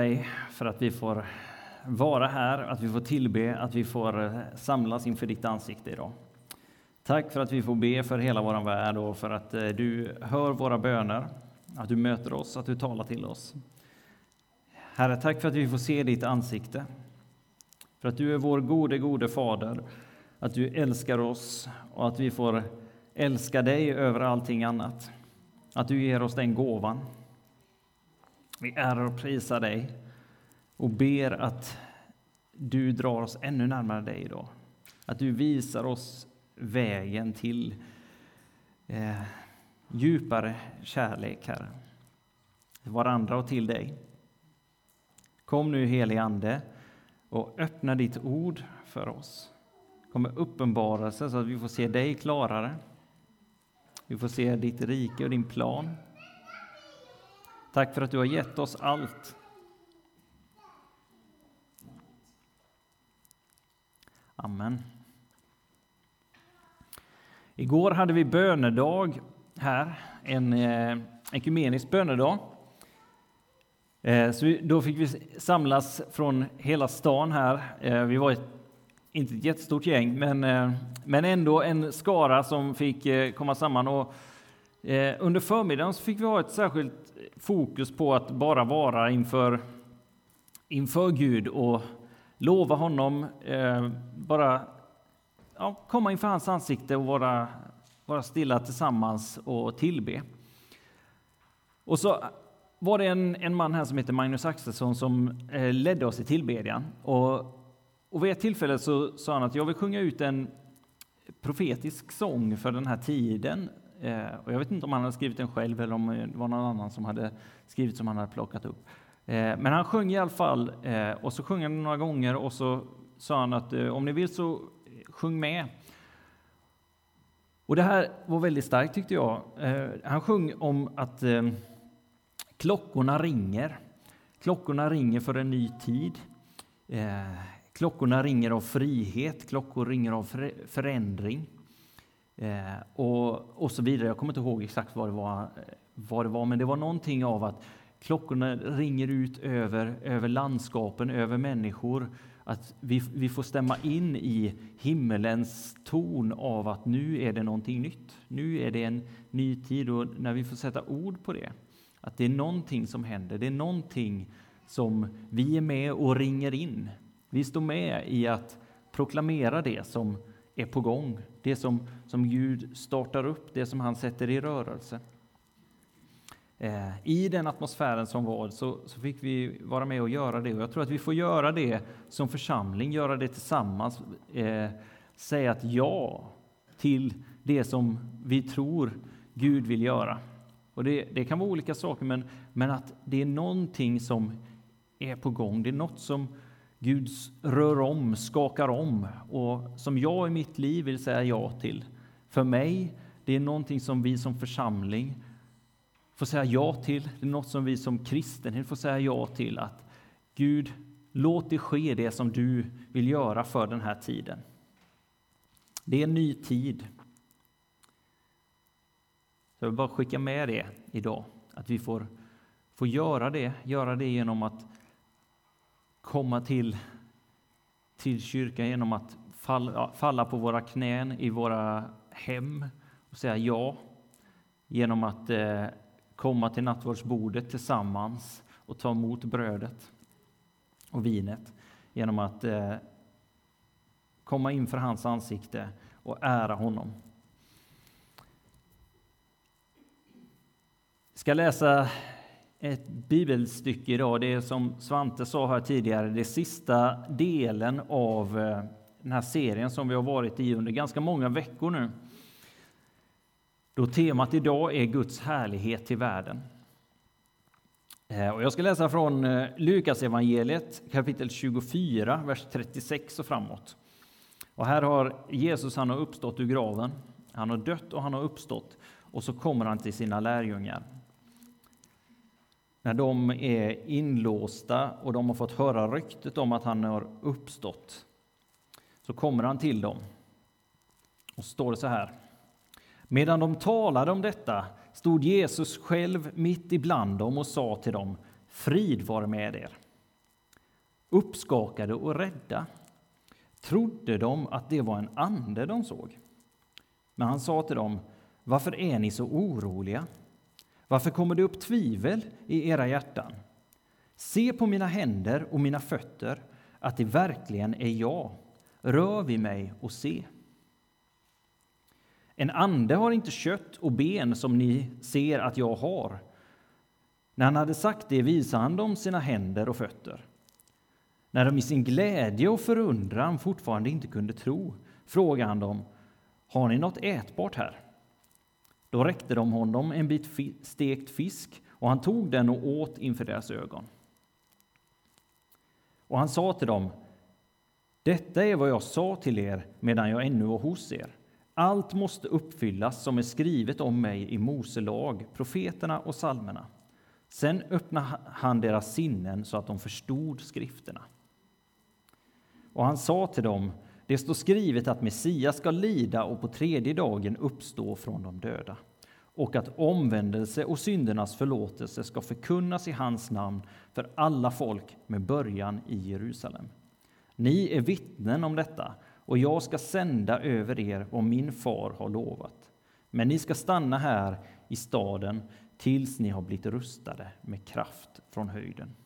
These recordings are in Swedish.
dig för att vi får vara här, att vi får tillbe, att vi får eh, samlas inför ditt ansikte idag. Tack för att vi får be för hela vår värld och för att eh, du hör våra böner, att du möter oss, att du talar till oss. Herre, tack för att vi får se ditt ansikte. För att du är vår gode, gode Fader, att du älskar oss och att vi får älska dig över allting annat. Att du ger oss den gåvan. Vi ärar och prisar dig och ber att du drar oss ännu närmare dig idag. Att du visar oss vägen till eh, djupare kärlek, Herre. Till varandra och till dig. Kom nu, helig Ande, och öppna ditt ord för oss. Kom med uppenbarelse så att vi får se dig klarare. Vi får se ditt rike och din plan. Tack för att du har gett oss allt. Amen. Igår hade vi bönedag här, en eh, ekumenisk bönedag. Eh, så då fick vi samlas från hela stan här. Eh, vi var ett, inte ett jättestort gäng, men, eh, men ändå en skara som fick eh, komma samman. Och, eh, under förmiddagen så fick vi ha ett särskilt fokus på att bara vara inför, inför Gud och lova honom, eh, bara ja, komma inför hans ansikte och vara, vara stilla tillsammans och tillbe. Och så var det en, en man här som heter Magnus Axelsson som eh, ledde oss i tillbedjan. Och, och vid ett tillfälle så sa han att jag vill sjunga ut en profetisk sång för den här tiden Eh, och jag vet inte om han hade skrivit den själv eller om eh, det var någon annan som hade skrivit som han hade plockat upp. Eh, men han sjöng i alla fall, eh, och så sjöng han några gånger och så sa han att eh, om ni vill så eh, sjung med. Och det här var väldigt starkt tyckte jag. Han sjöng om att klockorna ringer. Klockorna ringer för en ny tid. Klockorna ringer av frihet, klockor ringer av förändring. Eh, och, och så vidare. Jag kommer inte ihåg exakt vad det, var, vad det var, men det var någonting av att klockorna ringer ut över, över landskapen, över människor. Att vi, vi får stämma in i himmelens ton av att nu är det någonting nytt. Nu är det en ny tid och när vi får sätta ord på det, att det är någonting som händer. Det är någonting som vi är med och ringer in. Vi står med i att proklamera det som är på gång. Det som, som Gud startar upp, det som han sätter i rörelse. Eh, I den atmosfären som var så, så fick vi vara med och göra det. Och jag tror att vi får göra det som församling, göra det tillsammans. Eh, säga ett ja till det som vi tror Gud vill göra. Och det, det, kan vara olika saker, men, men att det är någonting som är på gång. Det är något som Gud rör om, skakar om och som jag i mitt liv vill säga ja till. För mig, det är någonting som vi som församling får säga ja till. Det är något som vi som kristenhet får säga ja till. Att Gud, låt det ske det som du vill göra för den här tiden. Det är en ny tid. Så jag vill bara skicka med det idag, att vi får, får göra det, göra det genom att komma till, till kyrkan genom att falla, falla på våra knän i våra hem och säga ja. Genom att eh, komma till nattvardsbordet tillsammans och ta emot brödet och vinet. Genom att eh, komma inför hans ansikte och ära honom. Jag ska läsa ett bibelstycke idag. Det är som Svante sa här tidigare, det sista delen av eh, den här serien som vi har varit i under ganska många veckor nu. Då temat idag är Guds härlighet till världen. Eh, och jag ska läsa från eh, Lukas evangeliet kapitel 24, vers 36 och framåt. Och här har Jesus han har uppstått ur graven. Han har dött och han har uppstått. Och så kommer han till sina lärjungar när de är inlåsta och de har fått höra ryktet om att han har uppstått, så kommer han till dem. Och står det så här. Medan de talade om detta stod Jesus själv mitt ibland dem och sa till dem, frid vare med er. uppskakade och rädda. Trodde de att det var en ande de såg? Men han sa till dem, varför är ni så oroliga? Varför kommer det upp tvivel i era hjärtan? Se på mina händer och mina fötter, att det verkligen är jag. Rör vid mig och se. En ande har inte kött och ben som ni ser att jag har. När han hade sagt det visade han dem sina händer och fötter. När de i sin glädje och förundran fortfarande inte kunde tro frågade han dem, har ni något ätbart här? Då räckte de honom en bit stekt fisk och han tog den och åt inför deras ögon. Och han sa till dem, detta är vad jag sa till er medan jag ännu var hos er. Allt måste uppfyllas som är skrivet om mig i Mose lag, profeterna och salmerna. Sen öppnade han deras sinnen så att de förstod skrifterna. Och han sa till dem, det står skrivet att Messias ska lida och på tredje dagen uppstå från de döda och att omvändelse och syndernas förlåtelse ska förkunnas i hans namn för alla folk med början i Jerusalem. Ni är vittnen om detta, och jag ska sända över er vad min far har lovat. Men ni ska stanna här i staden tills ni har blivit rustade med kraft från höjden.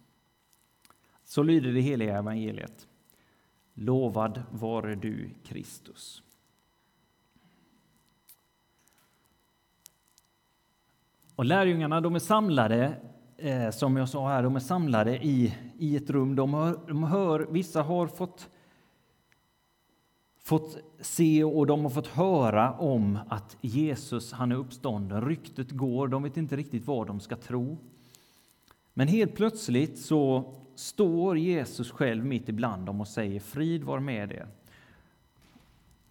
Så lyder det heliga evangeliet. Lovad vare du, Kristus. Och lärjungarna de är samlade, eh, som jag sa här, de är samlade i, i ett rum. De hör, de hör, vissa har fått, fått se och de har fått höra om att Jesus han är uppstånden. Ryktet går, de vet inte riktigt vad de ska tro. Men helt plötsligt så står Jesus själv mitt ibland dem och säger frid var med er.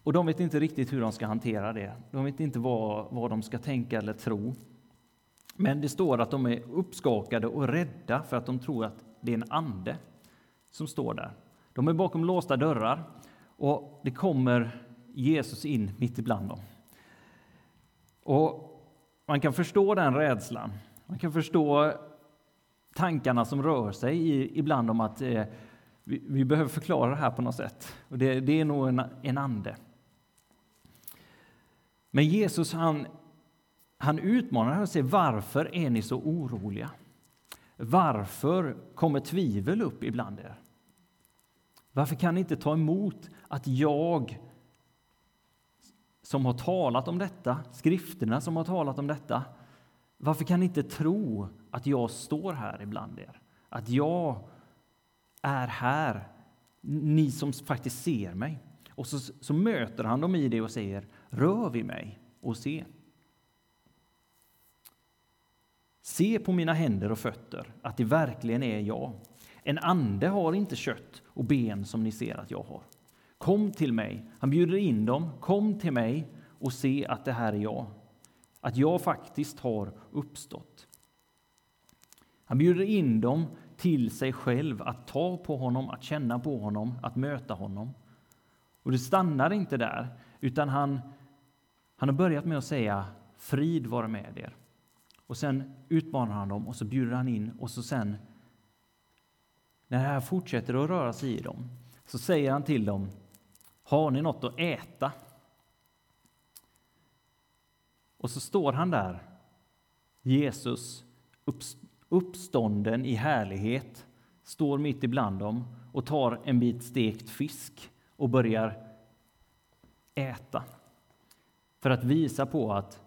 Och de vet inte riktigt hur de ska hantera det. De vet inte vad, vad de ska tänka eller tro. Men det står att de är uppskakade och rädda för att de tror att det är en ande som står där. De är bakom låsta dörrar och det kommer Jesus in mitt ibland dem. Och man kan förstå den rädslan. Man kan förstå tankarna som rör sig ibland om att eh, vi, vi, behöver förklara det här på något sätt. Och det, det är nog en, en ande. Men Jesus han han utmanar och säger varför är ni så oroliga? Varför kommer tvivel upp ibland er? Varför kan ni inte ta emot att jag som har talat om detta, skrifterna som har talat om detta, varför kan ni inte tro att jag står här ibland er? Att jag är här, ni som faktiskt ser mig. Och så, så möter han dem i det och säger, rör vid mig och se. Se på mina händer och fötter, att det verkligen är jag. En ande har inte kött och ben som ni ser att jag har. Kom till mig. Han bjuder in dem. Kom till mig och se att det här är jag. Att jag faktiskt har uppstått. Han bjuder in dem till sig själv, att ta på honom, att känna på honom, att möta honom. Och det stannar inte där, utan han, han har börjat med att säga frid vare med er. Och sen utmanar han dem och så bjuder han in och så sen när det här fortsätter att röra sig i dem så säger han till dem Har ni något att äta? Och så står han där, Jesus uppstånden i härlighet, står mitt ibland dem och tar en bit stekt fisk och börjar äta. För att visa på att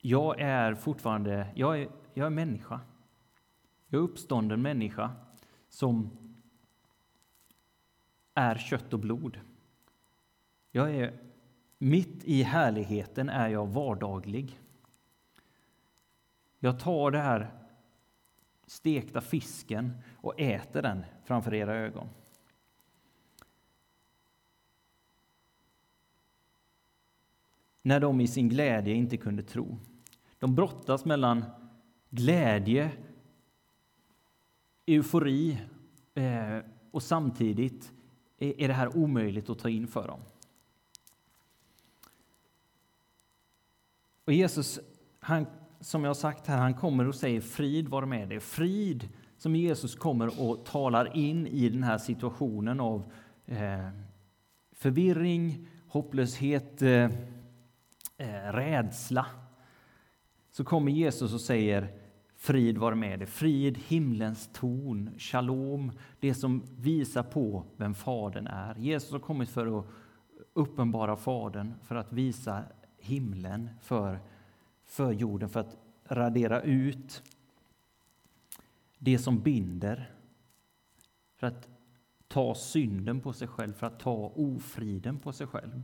jag är fortfarande jag är, jag är människa. Jag är uppstånden människa som är kött och blod. Jag är mitt i härligheten är jag vardaglig. Jag tar den här stekta fisken och äter den framför era ögon. När de i sin glädje inte kunde tro. De brottas mellan glädje, eufori eh, och samtidigt är det här omöjligt att ta in för dem. Och Jesus, han, som jag sagt här, han kommer och säger frid var med dig. Frid som Jesus kommer och talar in i den här situationen av eh, förvirring, hopplöshet, eh, eh rädsla. Så kommer Jesus och säger frid var med dig, frid, himlens ton, shalom, det som visar på vem Fadern är. Jesus har kommit för att uppenbara Fadern, för att visa himlen för, för jorden, för att radera ut det som binder, för att ta synden på sig själv, för att ta ofriden på sig själv.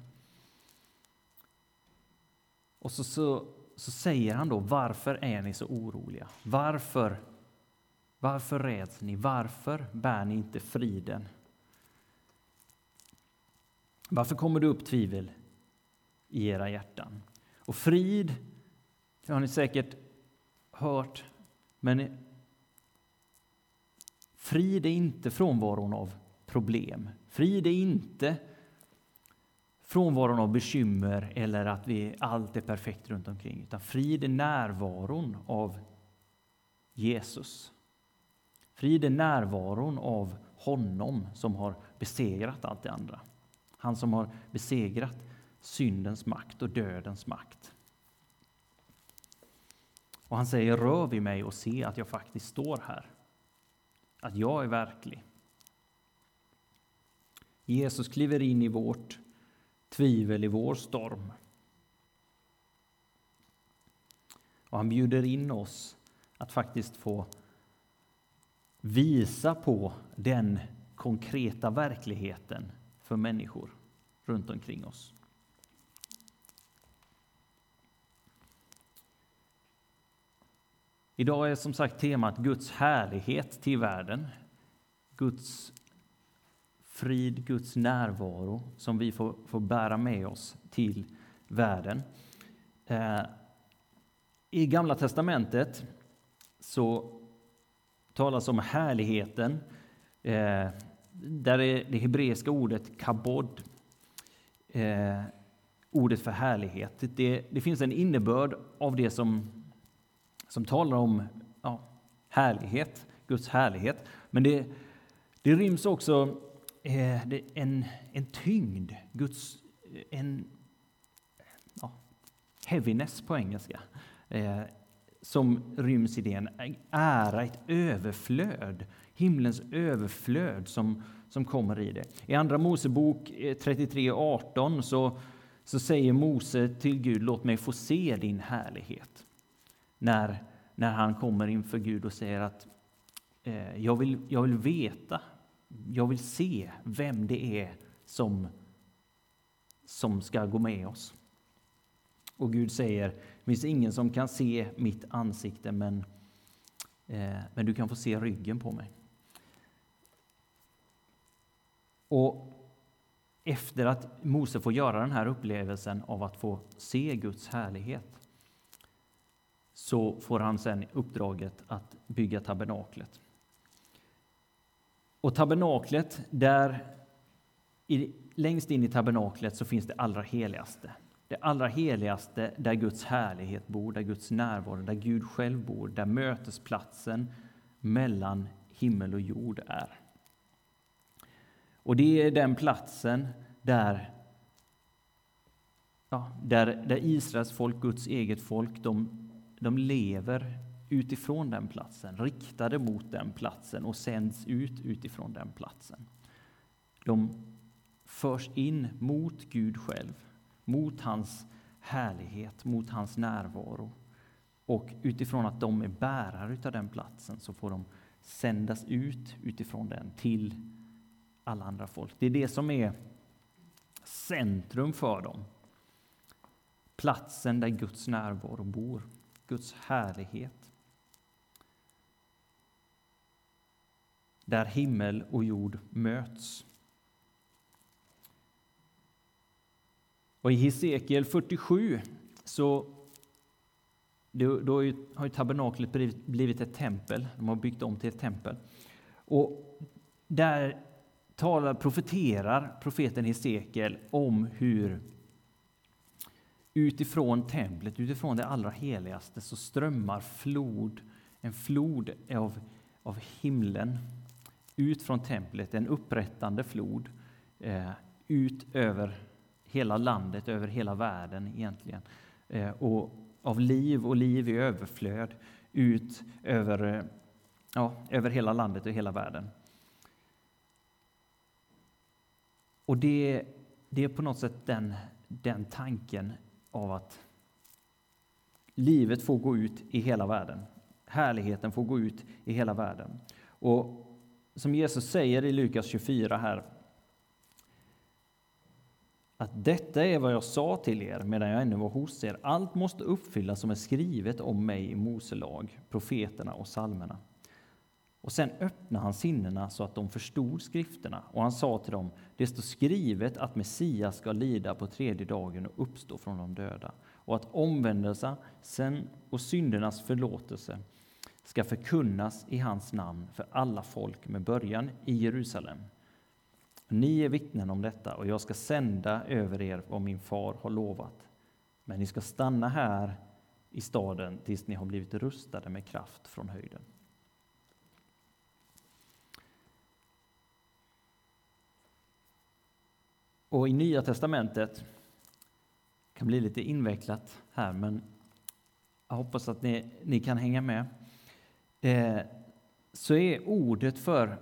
Och så, så, så säger han då, varför är ni så oroliga? Varför, varför räds ni? Varför bär ni inte friden? Varför kommer det upp tvivel i era hjärtan? Och frid, det har ni säkert hört, men frid är inte frånvaron av problem. Frid är inte frånvaron av bekymmer eller att vi, allt är perfekt runt omkring. Utan frid är närvaron av Jesus. Frid är närvaron av honom som har besegrat allt det andra. Han som har besegrat syndens makt och dödens makt. Och han säger, rör vid mig och se att jag faktiskt står här. Att jag är verklig. Jesus kliver in i vårt tvivel, i vår storm. Och han bjuder in oss att faktiskt få visa på den konkreta verkligheten för människor runt omkring oss. Idag är som sagt temat Guds härlighet till världen. Guds frid, Guds närvaro som vi får, får bära med oss till världen. Eh, I Gamla testamentet så talas om härligheten. Eh, där är det hebreiska ordet kabod, eh, ordet för härlighet. Det, det, finns en innebörd av det som, som talar om ja, härlighet, Guds härlighet. Men det, det ryms också eh, en, en tyngd, Guds, eh, en ja, heaviness på engelska, eh, som ryms i det. En ära, ett överflöd, himlens överflöd som, som kommer i det. I Andra Mosebok eh, 33.18 så, så säger Mose till Gud, låt mig få se din härlighet. När, när han kommer inför Gud och säger att eh, jag, vill, jag vill veta jag vill se vem det är som, som ska gå med oss. Och Gud säger, det finns ingen som kan se mitt ansikte, men, eh, men du kan få se ryggen på mig. Och efter att Mose får göra den här upplevelsen av att få se Guds härlighet så får han sen uppdraget att bygga tabernaklet. Och tabernaklet, där i, längst in i tabernaklet så finns det allra heligaste. Det allra heligaste där Guds härlighet bor, där Guds närvaro, där Gud själv bor, där mötesplatsen mellan himmel och jord är. Och det är den platsen där, ja, där, där Israels folk, Guds eget folk, de, de lever utifrån den platsen, riktade mot den platsen och sänds ut utifrån den platsen. De förs in mot Gud själv, mot hans härlighet, mot hans närvaro. Och utifrån att de är bärare av den platsen så får de sändas ut utifrån den till alla andra folk. Det är det som är centrum för dem. Platsen där Guds närvaro bor, Guds härlighet. där himmel och jord möts. Och I Hesekiel 47 så då har ju tabernaklet blivit ett tempel. De har byggt om till ett tempel. Och där talar, profeterar profeten Hesekiel om hur utifrån templet, utifrån det allra heligaste, så strömmar flod, en flod av av himlen ut från templet, en upprättande flod eh, ut över hela landet, över hela världen egentligen. Eh, och av liv och liv i överflöd ut över, eh, ja, över hela landet och hela världen. Och det, det är på något sätt den, den tanken av att livet får gå ut i hela världen. Härligheten får gå ut i hela världen. Och som Jesus säger i Lukas 24 här, att detta är vad jag sa till er medan jag ännu var hos er. Allt måste uppfyllas som är skrivet om mig i Mose lag, profeterna och salmerna. Och sen öppnade han sinnena så att de förstod skrifterna och han sa till dem, det står skrivet att Messias ska lida på tredje dagen och uppstå från de döda och att omvändelsen och syndernas förlåtelse ska förkunnas i hans namn för alla folk med början i Jerusalem. Ni är vittnen om detta och jag ska sända över er vad min far har lovat. Men ni ska stanna här i staden tills ni har blivit rustade med kraft från höjden. Och i Nya testamentet kan bli lite invecklat här, men jag hoppas att ni, ni kan hänga med. Eh, så är ordet för,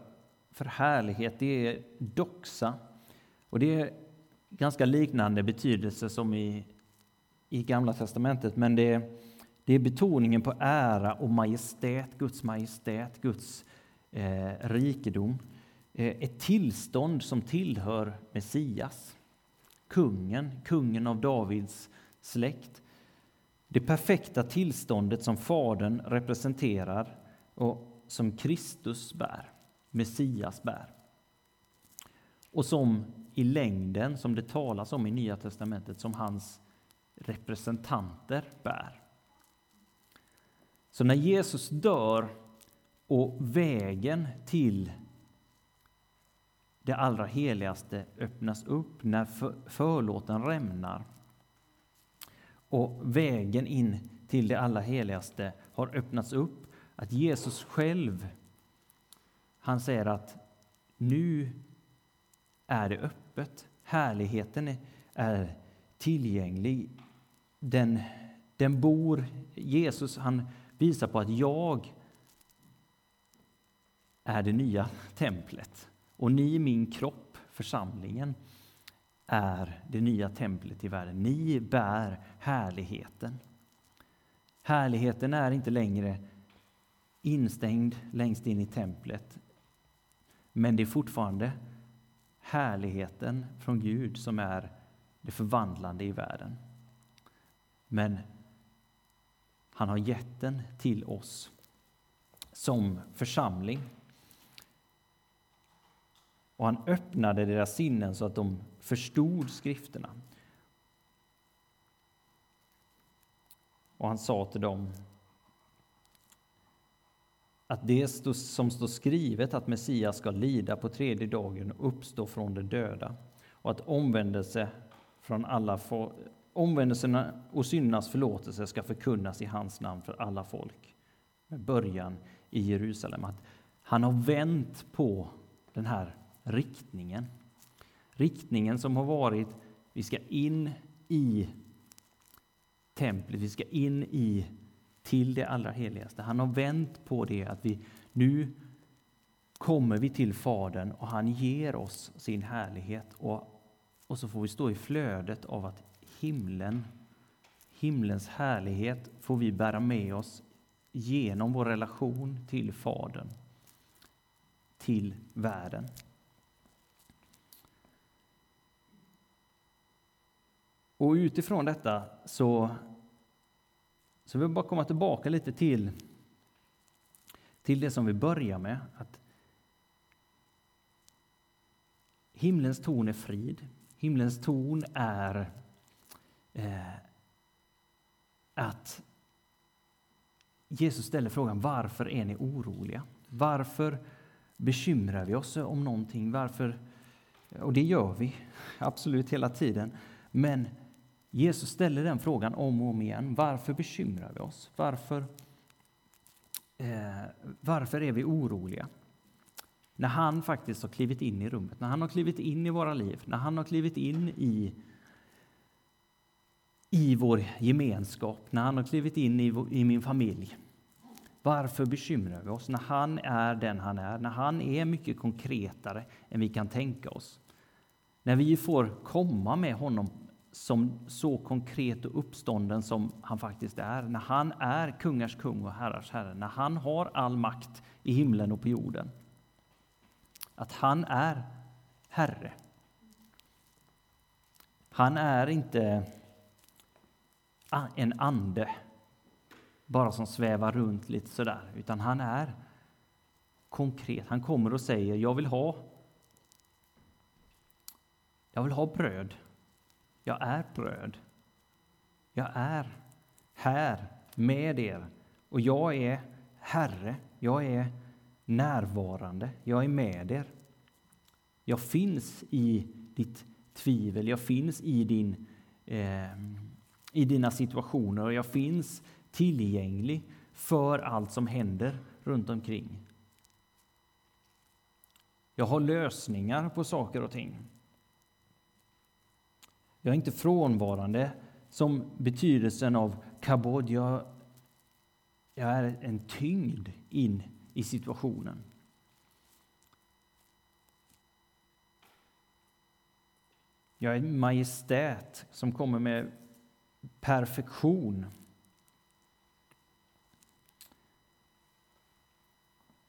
för härlighet, det är doxa. Och det är ganska liknande betydelse som i, i Gamla testamentet, men det, det är betoningen på ära och majestät, Guds majestät, Guds eh, rikedom. Eh, ett tillstånd som tillhör Messias kungen, kungen av Davids släkt. Det perfekta tillståndet som Fadern representerar och som Kristus bär, Messias bär. Och som i längden, som det talas om i Nya testamentet, som hans representanter bär. Så när Jesus dör och vägen till det allra heligaste öppnas upp när förlåten rämnar och vägen in till det allra heligaste har öppnats upp. Att Jesus själv, han säger att nu är det öppet. Härligheten är tillgänglig. Den, den bor, Jesus han visar på att jag är det nya templet. Och ni, min kropp, församlingen, är det nya templet i världen. Ni bär härligheten. Härligheten är inte längre instängd längst in i templet. Men det är fortfarande härligheten från Gud som är det förvandlande i världen. Men han har gett den till oss som församling. Och han öppnade deras sinnen så att de förstod skrifterna. Och han sa till dem att det som står skrivet att Messias ska lida på tredje dagen och uppstå från de döda och att omvändelse från alla omvändelserna och syndernas förlåtelse ska förkunnas i hans namn för alla folk med början i Jerusalem. Att han har vänt på den här riktningen. Riktningen som har varit, vi ska in i templet, vi ska in i till det allra heligaste. Han har vänt på det att vi nu kommer vi till Fadern och han ger oss sin härlighet och, och så får vi stå i flödet av att himlen, himlens härlighet får vi bära med oss genom vår relation till Fadern, till världen. Och utifrån detta så, så vill jag bara komma tillbaka lite till, till det som vi börjar med. Att himlens ton är frid. Himlens ton är eh, att Jesus ställer frågan varför är ni oroliga? Varför bekymrar vi oss om någonting? Varför? Och det gör vi absolut hela tiden. Men Jesus ställer den frågan om och om igen. Varför bekymrar vi oss? Varför eh, varför är vi oroliga? När han faktiskt har klivit in i rummet, när han har klivit in i våra liv, när han har klivit in i, i vår gemenskap, när han har klivit in i, i min familj. Varför bekymrar vi oss när han är den han är, när han är mycket konkretare än vi kan tänka oss? När vi får komma med honom som så konkret och uppstånden som han faktiskt är, när han är kungars kung och herrars herre, när han har all makt i himlen och på jorden. Att han är Herre. Han är inte en ande bara som svävar runt lite sådär, utan han är konkret. Han kommer och säger, jag vill ha jag vill ha bröd. Jag är bröd. Jag är här med er och jag är Herre. Jag är närvarande. Jag är med er. Jag finns i ditt tvivel. Jag finns i, din, eh, i dina situationer och jag finns tillgänglig för allt som händer runt omkring. Jag har lösningar på saker och ting. Jag är inte frånvarande som betydelsen av kabod. Jag, jag är en tyngd in i situationen. Jag är en majestät som kommer med perfektion.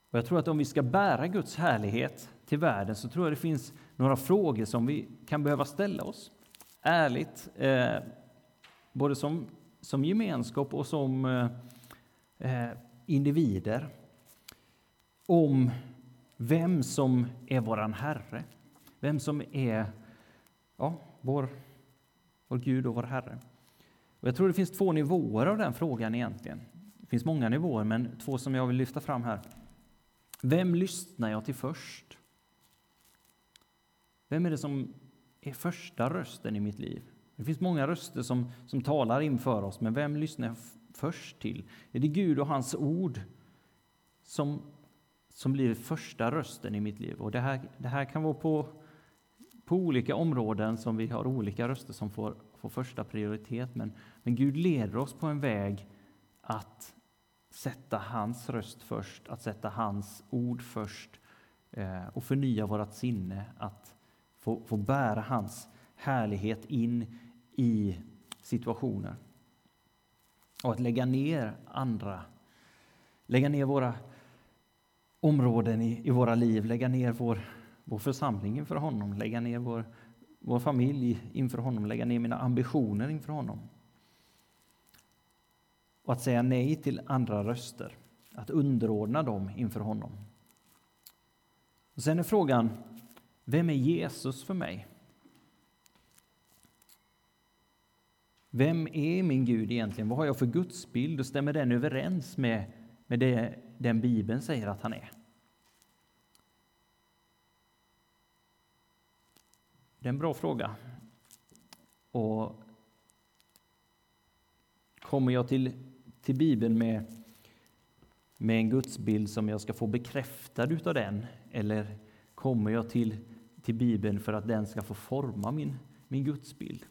Och jag tror att om vi ska bära Guds härlighet till världen så tror jag det finns några frågor som vi kan behöva ställa oss ärligt, eh, både som, som gemenskap och som eh, eh, individer, om vem som är våran Herre, vem som är ja, vår, vår Gud och vår Herre. Och jag tror det finns två nivåer av den frågan egentligen. Det finns många nivåer, men två som jag vill lyfta fram här. Vem lyssnar jag till först? Vem är det som är första rösten i mitt liv? Det finns många röster som, som talar inför oss, men vem lyssnar jag först till? Är det Gud och hans ord som, som blir första rösten i mitt liv? Och det här, det här kan vara på, på olika områden som vi har olika röster som får, får första prioritet, men, men Gud leder oss på en väg att sätta hans röst först, att sätta hans ord först eh, och förnya vårt sinne att få, få bära hans härlighet in i situationer. Och att lägga ner andra, lägga ner våra områden i, i våra liv, lägga ner vår, vår församling inför honom, lägga ner vår, vår familj inför honom, lägga ner mina ambitioner inför honom. Och att säga nej till andra röster, att underordna dem inför honom. Och sen är frågan, vem är Jesus för mig? Vem är min Gud egentligen? Vad har jag för gudsbild och stämmer den överens med, med det den Bibeln säger att han är? Det är en bra fråga. Och kommer jag till, till Bibeln med, med en gudsbild som jag ska få bekräftad utav den? Eller kommer jag till till Bibeln för att den ska få forma min, min gudsbild.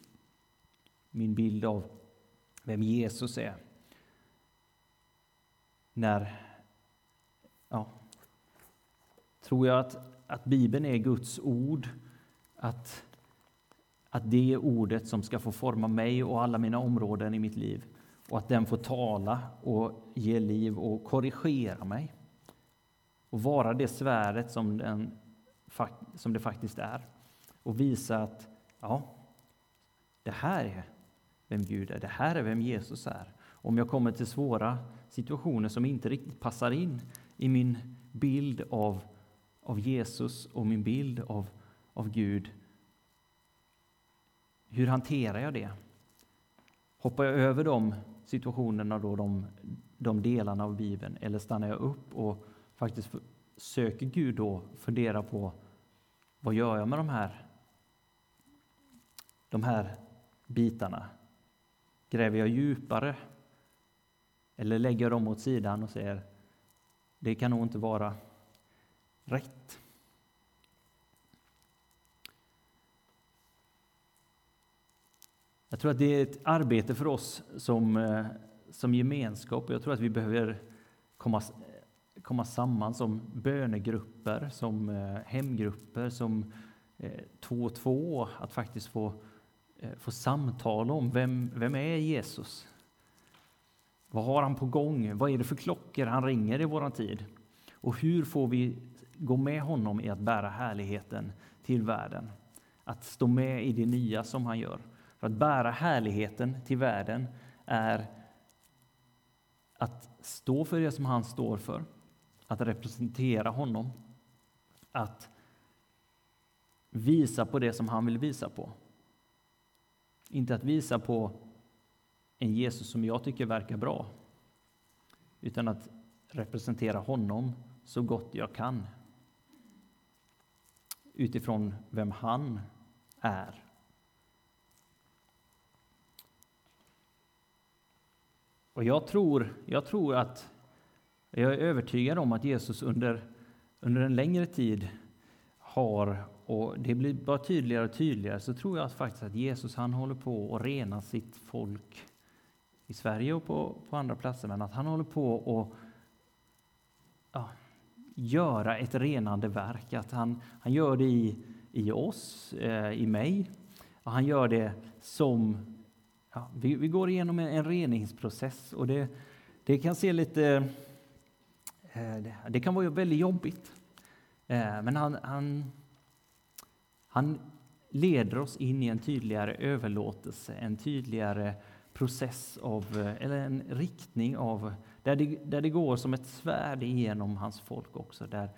Min bild av vem Jesus är. När, ja, tror jag att, att Bibeln är Guds ord, att, att det är ordet som ska få forma mig och alla mina områden i mitt liv och att den får tala och ge liv och korrigera mig och vara det svärdet som den som det faktiskt är och visa att ja, det här är vem Gud är, det här är vem Jesus är. Om jag kommer till svåra situationer som inte riktigt passar in i min bild av, av Jesus och min bild av, av Gud, hur hanterar jag det? Hoppar jag över de situationerna, då, de, de delarna av Bibeln, eller stannar jag upp och faktiskt söker Gud då funderar på vad gör jag med de här, de här bitarna? Gräver jag djupare? Eller lägger jag dem åt sidan och säger det kan nog inte vara rätt. Jag tror att det är ett arbete för oss som, eh, som gemenskap. Jag tror att vi behöver komma, komma samman som bönegrupper, som eh, hemgrupper, som eh, två och två. Att faktiskt få, eh, få samtala om vem, vem är Jesus? Vad har han på gång? Vad är det för klockor han ringer i vår tid? Och hur får vi gå med honom i att bära härligheten till världen? Att stå med i det nya som han gör. För att bära härligheten till världen är att stå för det som han står för, att representera honom, att visa på det som han vill visa på. Inte att visa på en Jesus som jag tycker verkar bra, utan att representera honom så gott jag kan utifrån vem han är. Och jag tror, jag tror att, jag är övertygad om att Jesus under, under en längre tid har, och det blir bara tydligare och tydligare, så tror jag att faktiskt att Jesus han håller på att rena sitt folk i Sverige och på, på andra platser, men att han håller på att ja, göra ett renande verk. Att han, han gör det i, i oss, eh, i mig, och han gör det som Ja, vi, vi, går igenom en, en reningsprocess och det, det kan se lite... Eh, det, kan vara väldigt jobbigt. Eh, men han, han, han leder oss in i en tydligare överlåtelse, en tydligare process av, eh, eller en riktning av där det, där det går som ett svärd igenom hans folk också. Där,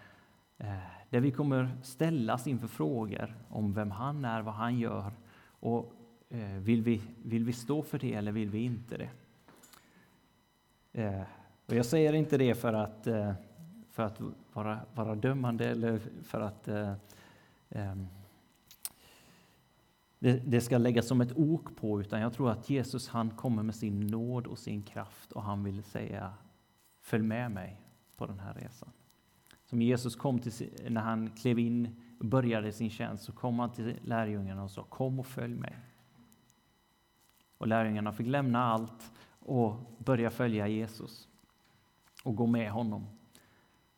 där vi kommer ställas inför frågor om vem han är, vad han gör och vill vi, vill vi stå för det eller vill vi inte det? Och jag säger inte det för att, eh, för att vara, vara dömande eller för att um, det, det ska läggas som ett ok på, utan jag tror att Jesus han kommer med sin nåd och sin kraft och han vill säga Följ med mig på den här resan. Som Jesus kom till, när han klev in och började sin tjänst, så kom han till lärjungarna och sa Kom och följ mig. Och lärjungarna fick lämna allt och börja följa Jesus och gå med honom.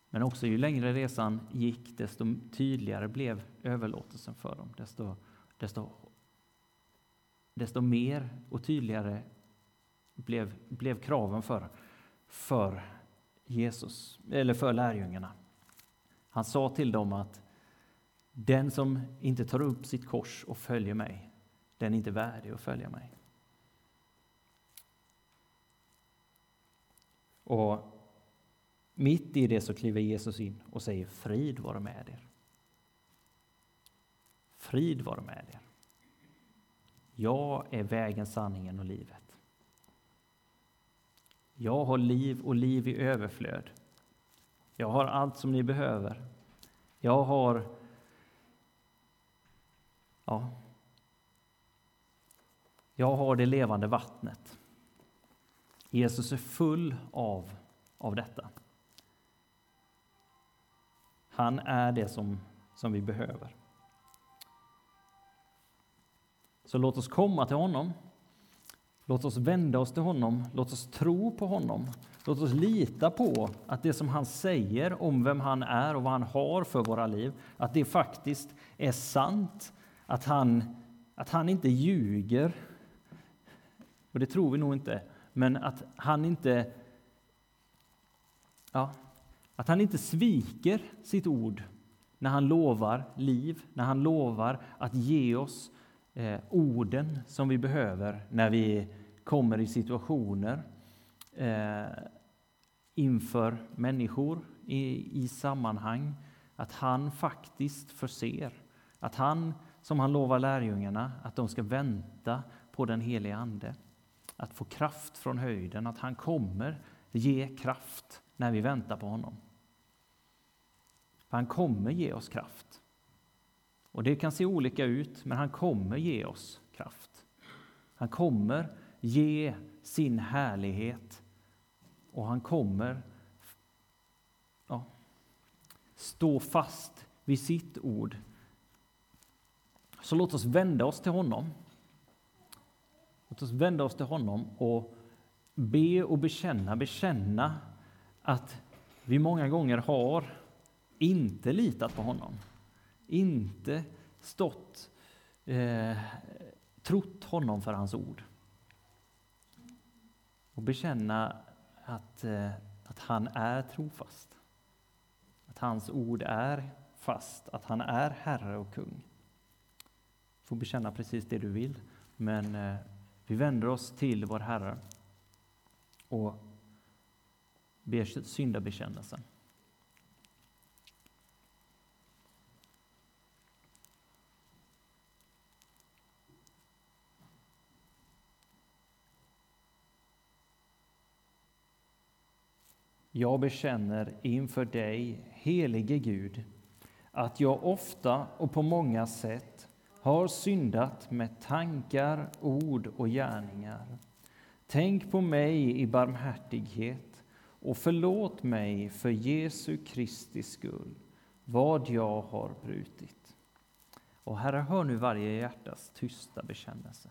Men också ju längre resan gick, desto tydligare blev överlåtelsen för dem. Desto, desto, desto mer och tydligare blev, blev kraven för, för Jesus, eller för lärjungarna. Han sa till dem att den som inte tar upp sitt kors och följer mig, den är inte värdig att följa mig. Och mitt i det så kliver Jesus in och säger frid vare med er. Frid vare med er. Jag är vägen, sanningen och livet. Jag har liv och liv i överflöd. Jag har allt som ni behöver. Jag har... Ja. Jag har det levande vattnet. Jesus är full av, av detta. Han är det som, som vi behöver. Så låt oss komma till honom. Låt oss vända oss till honom. Låt oss tro på honom. Låt oss lita på att det som han säger om vem han är och vad han har för våra liv, att det faktiskt är sant. Att han, att han inte ljuger. Och det tror vi nog inte. Men att han inte ja, att han inte sviker sitt ord när han lovar liv, när han lovar att ge oss eh, orden som vi behöver när vi kommer i situationer eh, inför människor, i, i sammanhang. Att han faktiskt förser. Att han, som han lovar lärjungarna, att de ska vänta på den helige Ande att få kraft från höjden, att han kommer ge kraft när vi väntar på honom. För han kommer ge oss kraft. Och Det kan se olika ut, men han kommer ge oss kraft. Han kommer ge sin härlighet och han kommer stå fast vid sitt ord. Så låt oss vända oss till honom. Låt oss vända oss till honom och be och bekänna, bekänna att vi många gånger har inte litat på honom, inte stått, eh, trott honom för hans ord. Och bekänna att, eh, att han är trofast. Att hans ord är fast, att han är Herre och kung. Du får bekänna precis det du vill, men eh, vi vänder oss till vår Herre och ber syndabekännelsen. Jag bekänner inför dig, helige Gud, att jag ofta och på många sätt har syndat med tankar, ord och gärningar. Tänk på mig i barmhärtighet och förlåt mig för Jesu Kristi skull vad jag har brutit. Och Herre, hör nu varje hjärtas tysta bekännelse.